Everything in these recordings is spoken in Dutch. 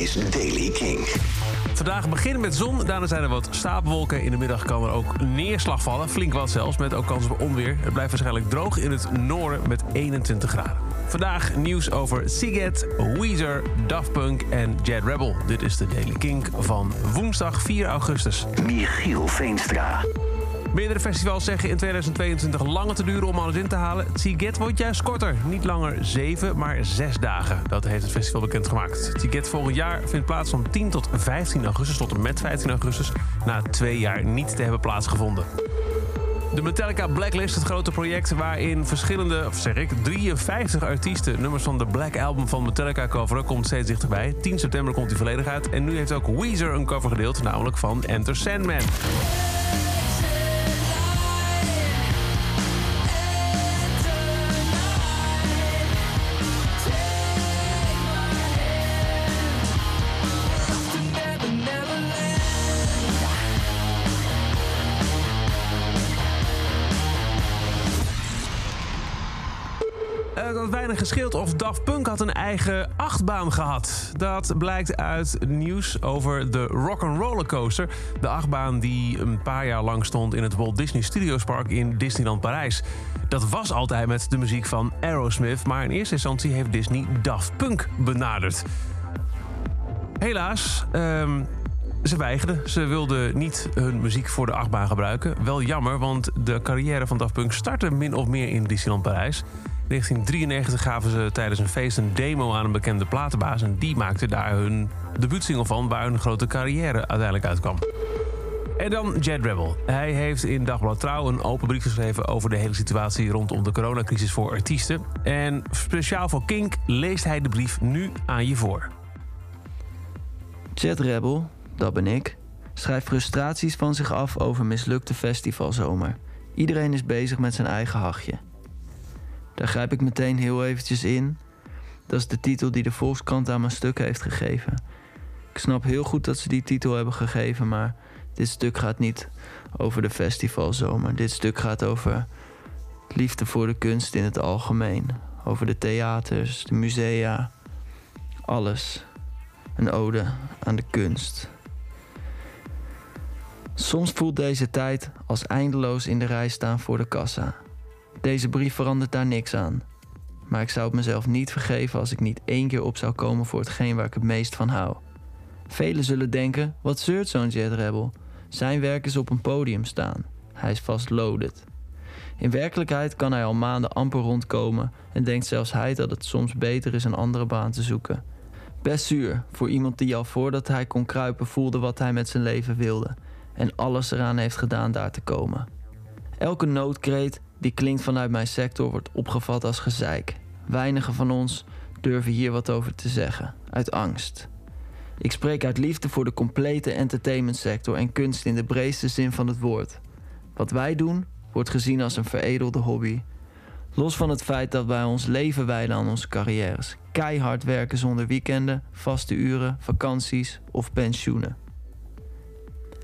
is Daily King. Vandaag beginnen met zon, daarna zijn er wat stapelwolken. In de middag kan er ook neerslag vallen, flink wat zelfs, met ook kans op onweer. Het blijft waarschijnlijk droog in het noorden met 21 graden. Vandaag nieuws over Siget, Weezer, Daft Punk en Jet Rebel. Dit is de Daily King van woensdag 4 augustus. Michiel Veenstra. Meerdere festivals zeggen in 2022 langer te duren om alles in te halen. Siget wordt juist korter. Niet langer 7, maar 6 dagen. Dat heeft het festival bekendgemaakt. Siget volgend jaar vindt plaats van 10 tot 15 augustus tot en met 15 augustus. Na twee jaar niet te hebben plaatsgevonden. De Metallica Blacklist, het grote project waarin verschillende, of zeg ik, 53 artiesten nummers van de Black Album van Metallica coveren, komt steeds dichterbij. 10 september komt die volledig uit. En nu heeft ook Weezer een cover gedeeld, namelijk van Enter Sandman. Het had weinig gescheeld of Daft Punk had een eigen achtbaan gehad. Dat blijkt uit nieuws over de Rock'n'Roller Coaster. De achtbaan die een paar jaar lang stond in het Walt Disney Studios Park in Disneyland Parijs. Dat was altijd met de muziek van Aerosmith, maar in eerste instantie heeft Disney Daft Punk benaderd. Helaas, ehm, ze weigerden. Ze wilden niet hun muziek voor de achtbaan gebruiken. Wel jammer, want de carrière van Daft Punk startte min of meer in Disneyland Parijs. In 1993 gaven ze tijdens een feest een demo aan een bekende platenbaas... en die maakte daar hun debuutsingle van... waar hun grote carrière uiteindelijk uitkwam. En dan Jet Rebel. Hij heeft in Dagblad Trouw een open brief geschreven... over de hele situatie rondom de coronacrisis voor artiesten. En speciaal voor Kink leest hij de brief nu aan je voor. Jet Rebel, dat ben ik, schrijft frustraties van zich af over mislukte festivalzomer. Iedereen is bezig met zijn eigen hachje. Daar grijp ik meteen heel eventjes in. Dat is de titel die de Volkskrant aan mijn stuk heeft gegeven. Ik snap heel goed dat ze die titel hebben gegeven, maar dit stuk gaat niet over de festivalzomer. Dit stuk gaat over liefde voor de kunst in het algemeen. Over de theaters, de musea, alles. Een ode aan de kunst. Soms voelt deze tijd als eindeloos in de rij staan voor de kassa. Deze brief verandert daar niks aan. Maar ik zou het mezelf niet vergeven als ik niet één keer op zou komen voor hetgeen waar ik het meest van hou. Velen zullen denken: wat zeurt zo'n Jet Rebel? Zijn werk is op een podium staan. Hij is vast loaded. In werkelijkheid kan hij al maanden amper rondkomen en denkt zelfs hij dat het soms beter is een andere baan te zoeken. Best zuur voor iemand die al voordat hij kon kruipen voelde wat hij met zijn leven wilde en alles eraan heeft gedaan daar te komen. Elke noodkreet die klinkt vanuit mijn sector wordt opgevat als gezeik. Weinigen van ons durven hier wat over te zeggen, uit angst. Ik spreek uit liefde voor de complete entertainmentsector en kunst in de breedste zin van het woord. Wat wij doen wordt gezien als een veredelde hobby. Los van het feit dat wij ons leven wijden aan onze carrières. Keihard werken zonder weekenden, vaste uren, vakanties of pensioenen.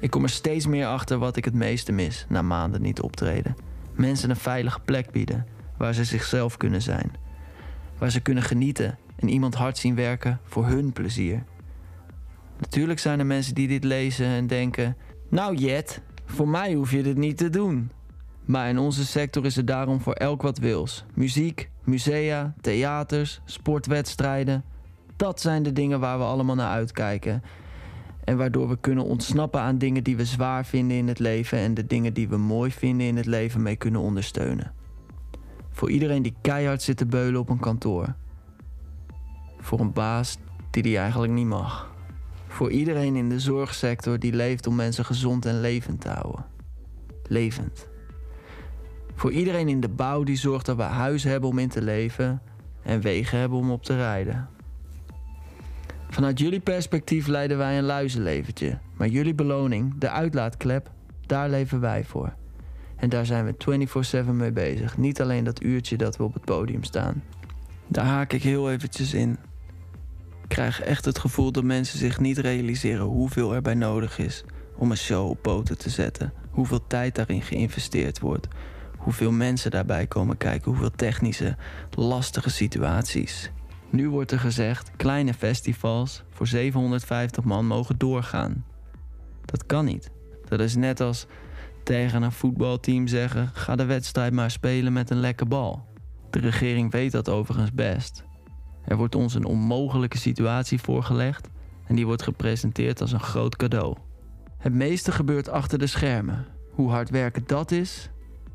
Ik kom er steeds meer achter wat ik het meeste mis na maanden niet optreden. Mensen een veilige plek bieden waar ze zichzelf kunnen zijn. Waar ze kunnen genieten en iemand hard zien werken voor hun plezier. Natuurlijk zijn er mensen die dit lezen en denken: Nou, Jet, voor mij hoef je dit niet te doen. Maar in onze sector is er daarom voor elk wat wils: muziek, musea, theaters, sportwedstrijden. Dat zijn de dingen waar we allemaal naar uitkijken. En waardoor we kunnen ontsnappen aan dingen die we zwaar vinden in het leven en de dingen die we mooi vinden in het leven mee kunnen ondersteunen. Voor iedereen die keihard zit te beulen op een kantoor. Voor een baas die die eigenlijk niet mag. Voor iedereen in de zorgsector die leeft om mensen gezond en levend te houden. Levend. Voor iedereen in de bouw die zorgt dat we huis hebben om in te leven en wegen hebben om op te rijden. Vanuit jullie perspectief leiden wij een luizenleventje. Maar jullie beloning, de uitlaatklep, daar leven wij voor. En daar zijn we 24-7 mee bezig. Niet alleen dat uurtje dat we op het podium staan. Daar haak ik heel eventjes in. Ik krijg echt het gevoel dat mensen zich niet realiseren hoeveel erbij nodig is om een show op poten te zetten. Hoeveel tijd daarin geïnvesteerd wordt. Hoeveel mensen daarbij komen kijken. Hoeveel technische, lastige situaties Nu wordt er gezegd, kleine festivals voor 750 man mogen doorgaan. Dat kan niet. Dat is net als tegen een voetbalteam zeggen: ga de wedstrijd maar spelen met een lekke bal. De regering weet dat overigens best. Er wordt ons een onmogelijke situatie voorgelegd en die wordt gepresenteerd als een groot cadeau. Het meeste gebeurt achter de schermen. Hoe hard werken dat is,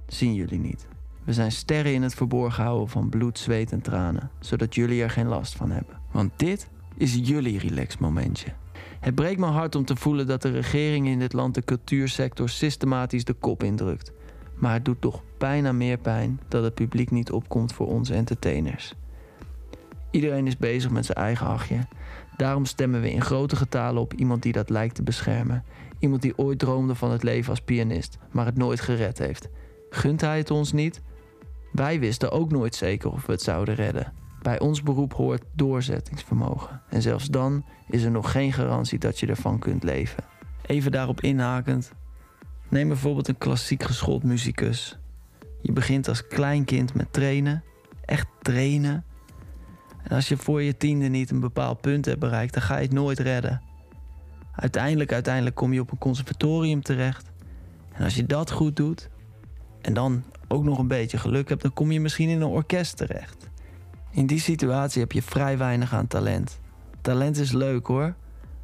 zien jullie niet. We zijn sterren in het verborgen houden van bloed, zweet en tranen, zodat jullie er geen last van hebben. Want dit is jullie relaxmomentje. Het breekt mijn hart om te voelen dat de regering in dit land de cultuursector systematisch de kop indrukt. Maar het doet toch bijna meer pijn dat het publiek niet opkomt voor onze entertainers. Iedereen is bezig met zijn eigen hachje. Daarom stemmen we in grote getalen op iemand die dat lijkt te beschermen. Iemand die ooit droomde van het leven als pianist, maar het nooit gered heeft. Gunt hij het ons niet? Wij wisten ook nooit zeker of we het zouden redden. Bij ons beroep hoort doorzettingsvermogen. En zelfs dan is er nog geen garantie dat je ervan kunt leven. Even daarop inhakend. Neem bijvoorbeeld een klassiek geschoold muzikus. Je begint als klein kind met trainen. Echt trainen. En als je voor je tiende niet een bepaald punt hebt bereikt, dan ga je het nooit redden. Uiteindelijk, uiteindelijk kom je op een conservatorium terecht. En als je dat goed doet, en dan ook nog een beetje geluk hebt, dan kom je misschien in een orkest terecht. In die situatie heb je vrij weinig aan talent. Talent is leuk hoor,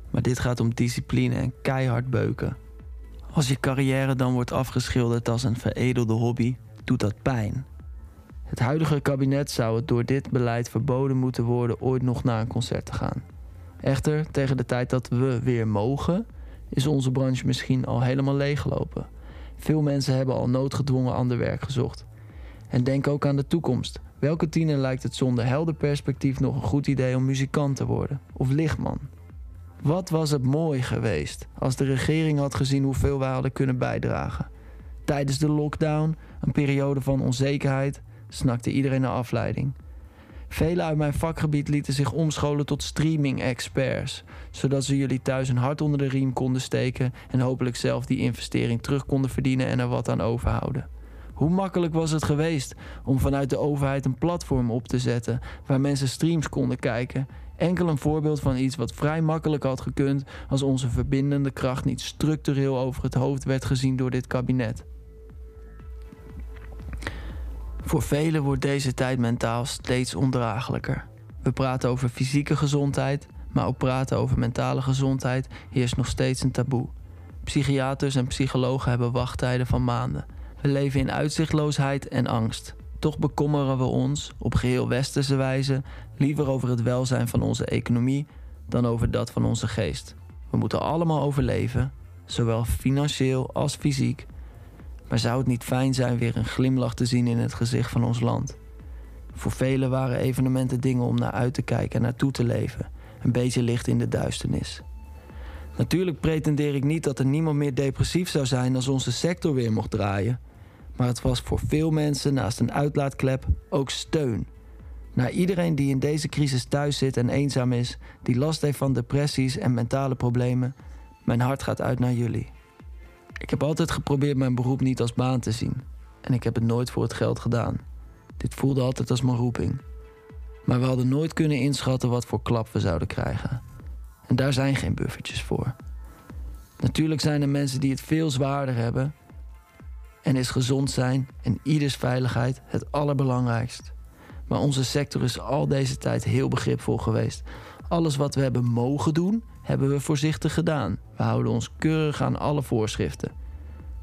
maar dit gaat om discipline en keihard beuken. Als je carrière dan wordt afgeschilderd als een veredelde hobby, doet dat pijn. Het huidige kabinet zou het door dit beleid verboden moeten worden ooit nog naar een concert te gaan. Echter, tegen de tijd dat we weer mogen, is onze branche misschien al helemaal leeggelopen. Veel mensen hebben al noodgedwongen ander werk gezocht. En denk ook aan de toekomst. Welke tiener lijkt het zonder helder perspectief nog een goed idee om muzikant te worden? Of lichtman? Wat was het mooi geweest als de regering had gezien hoeveel wij hadden kunnen bijdragen. Tijdens de lockdown, een periode van onzekerheid, snakte iedereen naar afleiding. Velen uit mijn vakgebied lieten zich omscholen tot streaming-experts, zodat ze jullie thuis een hart onder de riem konden steken en hopelijk zelf die investering terug konden verdienen en er wat aan overhouden. Hoe makkelijk was het geweest om vanuit de overheid een platform op te zetten waar mensen streams konden kijken? Enkel een voorbeeld van iets wat vrij makkelijk had gekund als onze verbindende kracht niet structureel over het hoofd werd gezien door dit kabinet. Voor velen wordt deze tijd mentaal steeds ondraaglijker. We praten over fysieke gezondheid, maar ook praten over mentale gezondheid heerst nog steeds een taboe. Psychiaters en psychologen hebben wachttijden van maanden. We leven in uitzichtloosheid en angst. Toch bekommeren we ons, op geheel westerse wijze, liever over het welzijn van onze economie dan over dat van onze geest. We moeten allemaal overleven, zowel financieel als fysiek. Maar zou het niet fijn zijn weer een glimlach te zien in het gezicht van ons land? Voor velen waren evenementen dingen om naar uit te kijken en naartoe te leven. Een beetje licht in de duisternis. Natuurlijk pretendeer ik niet dat er niemand meer depressief zou zijn als onze sector weer mocht draaien. Maar het was voor veel mensen naast een uitlaatklep ook steun. Naar iedereen die in deze crisis thuis zit en eenzaam is, die last heeft van depressies en mentale problemen, mijn hart gaat uit naar jullie. Ik heb altijd geprobeerd mijn beroep niet als baan te zien. En ik heb het nooit voor het geld gedaan. Dit voelde altijd als mijn roeping. Maar we hadden nooit kunnen inschatten wat voor klap we zouden krijgen. En daar zijn geen buffertjes voor. Natuurlijk zijn er mensen die het veel zwaarder hebben. En is gezond zijn en ieders veiligheid het allerbelangrijkst. Maar onze sector is al deze tijd heel begripvol geweest. Alles wat we hebben mogen doen, hebben we voorzichtig gedaan. We houden ons keurig aan alle voorschriften.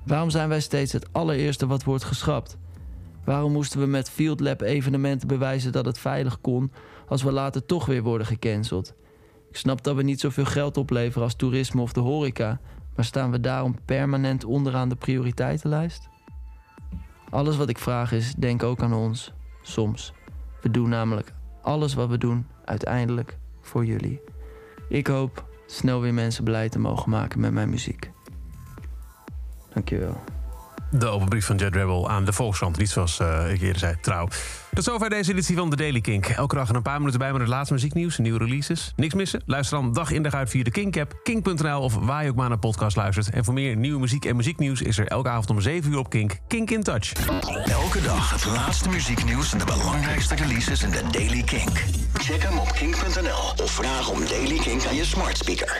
Waarom zijn wij steeds het allereerste wat wordt geschrapt? Waarom moesten we met Field Lab evenementen bewijzen dat het veilig kon, als we later toch weer worden gecanceld? Ik snap dat we niet zoveel geld opleveren als toerisme of de horeca, maar staan we daarom permanent onderaan de prioriteitenlijst? Alles wat ik vraag is, denk ook aan ons, soms. We doen namelijk alles wat we doen uiteindelijk voor jullie. Ik hoop snel weer mensen blij te mogen maken met mijn muziek. Dankjewel. De open brief van Jet Rebel aan de Volkskrant. Niet zoals uh, ik eerder zei, trouw. Tot zover deze editie van The Daily Kink. Elke dag een paar minuten bij met het laatste muzieknieuws en nieuwe releases. Niks missen? Luister dan dag in dag uit via de Kink-app, kink.nl of waar je ook maar naar podcast luistert. En voor meer nieuwe muziek en muzieknieuws is er elke avond om 7 uur op Kink. Kink in Touch. Elke dag het laatste muzieknieuws en de belangrijkste releases in The Daily Kink. Check hem op kink.nl of vraag om Daily Kink aan je smart speaker.